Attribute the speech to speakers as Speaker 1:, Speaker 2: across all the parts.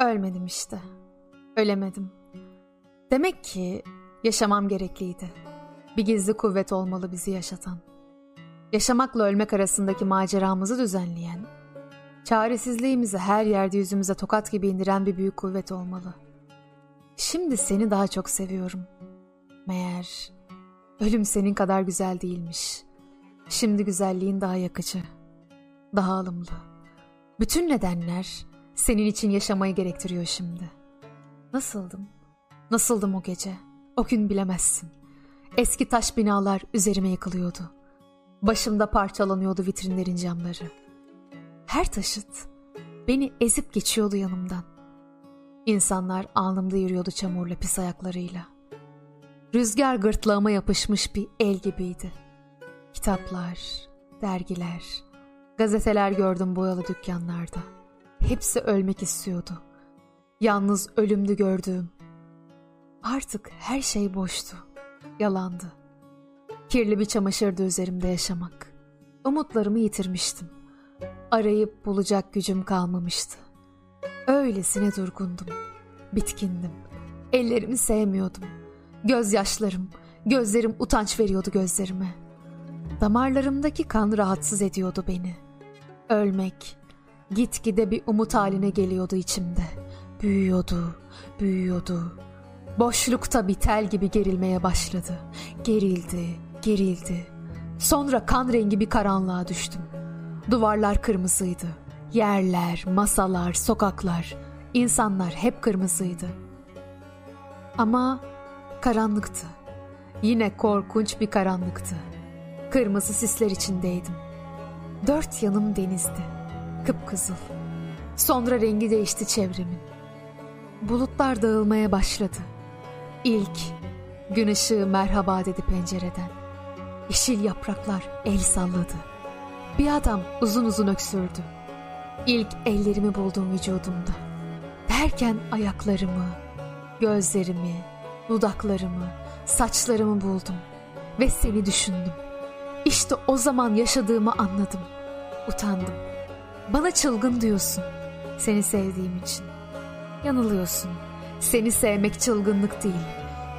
Speaker 1: Ölmedim işte. Ölemedim. Demek ki yaşamam gerekliydi. Bir gizli kuvvet olmalı bizi yaşatan. Yaşamakla ölmek arasındaki maceramızı düzenleyen, çaresizliğimizi her yerde yüzümüze tokat gibi indiren bir büyük kuvvet olmalı. Şimdi seni daha çok seviyorum. Meğer ölüm senin kadar güzel değilmiş. Şimdi güzelliğin daha yakıcı, daha alımlı. Bütün nedenler senin için yaşamayı gerektiriyor şimdi. Nasıldım? Nasıldım o gece? O gün bilemezsin. Eski taş binalar üzerime yıkılıyordu. Başımda parçalanıyordu vitrinlerin camları. Her taşıt beni ezip geçiyordu yanımdan. İnsanlar alnımda yürüyordu çamurla pis ayaklarıyla. Rüzgar gırtlağıma yapışmış bir el gibiydi. Kitaplar, dergiler, gazeteler gördüm boyalı dükkanlarda. Hepsi ölmek istiyordu. Yalnız ölümdü gördüğüm. Artık her şey boştu, yalandı. Kirli bir çamaşırdı üzerimde yaşamak. Umutlarımı yitirmiştim. Arayıp bulacak gücüm kalmamıştı. Öylesine durgundum, bitkindim. Ellerimi sevmiyordum. Gözyaşlarım, gözlerim utanç veriyordu gözlerime. Damarlarımdaki kan rahatsız ediyordu beni. Ölmek, gitgide bir umut haline geliyordu içimde. Büyüyordu, büyüyordu. Boşlukta bir tel gibi gerilmeye başladı. Gerildi, gerildi. Sonra kan rengi bir karanlığa düştüm. Duvarlar kırmızıydı. Yerler, masalar, sokaklar, insanlar hep kırmızıydı. Ama karanlıktı. Yine korkunç bir karanlıktı. Kırmızı sisler içindeydim. Dört yanım denizdi. Kıpkızıl. Sonra rengi değişti çevremin. Bulutlar dağılmaya başladı. İlk gün ışığı merhaba dedi pencereden. Yeşil yapraklar el salladı. Bir adam uzun uzun öksürdü. İlk ellerimi buldum vücudumda. Derken ayaklarımı, gözlerimi, dudaklarımı, saçlarımı buldum ve seni düşündüm. İşte o zaman yaşadığımı anladım. Utandım. Bana çılgın diyorsun. Seni sevdiğim için. Yanılıyorsun. Seni sevmek çılgınlık değil.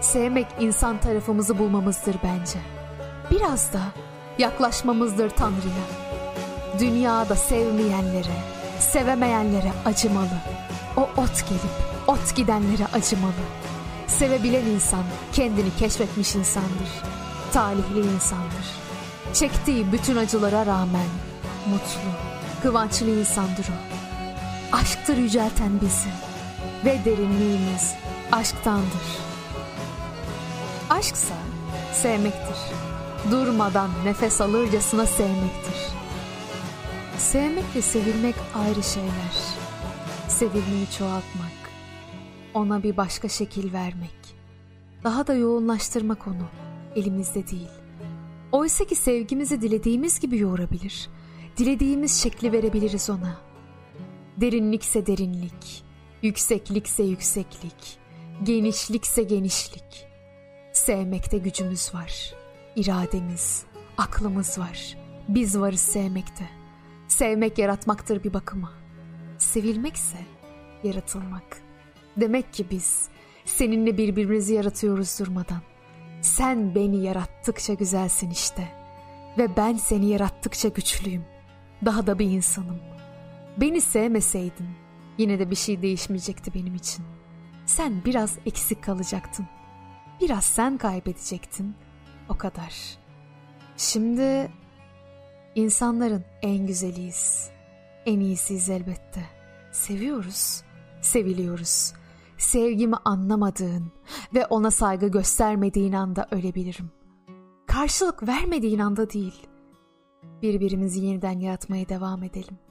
Speaker 1: Sevmek insan tarafımızı bulmamızdır bence. Biraz da yaklaşmamızdır Tanrı'ya. Dünyada sevmeyenlere, sevemeyenlere acımalı. O ot gelip ot gidenlere acımalı. Sevebilen insan kendini keşfetmiş insandır. Talihli insandır. Çektiği bütün acılara rağmen mutlu, kıvançlı insandır o. Aşktır yücelten bizi ve derinliğimiz aşktandır. Aşksa sevmektir. Durmadan nefes alırcasına sevmektir. Sevmek ve sevilmek ayrı şeyler. Sevilmeyi çoğaltmak, ona bir başka şekil vermek, daha da yoğunlaştırmak onu elimizde değil. Oysa ki sevgimizi dilediğimiz gibi yoğurabilir, dilediğimiz şekli verebiliriz ona. Derinlikse derinlik, yükseklikse yükseklik, genişlikse genişlik. Sevmekte gücümüz var, irademiz, aklımız var. Biz varız sevmekte. Sevmek yaratmaktır bir bakıma. Sevilmekse yaratılmak. Demek ki biz seninle birbirimizi yaratıyoruz durmadan. Sen beni yarattıkça güzelsin işte. Ve ben seni yarattıkça güçlüyüm. Daha da bir insanım. Beni sevmeseydin yine de bir şey değişmeyecekti benim için. Sen biraz eksik kalacaktın. Biraz sen kaybedecektin. O kadar. Şimdi insanların en güzeliyiz. En iyisiyiz elbette. Seviyoruz, seviliyoruz sevgimi anlamadığın ve ona saygı göstermediğin anda ölebilirim. Karşılık vermediğin anda değil. Birbirimizi yeniden yaratmaya devam edelim.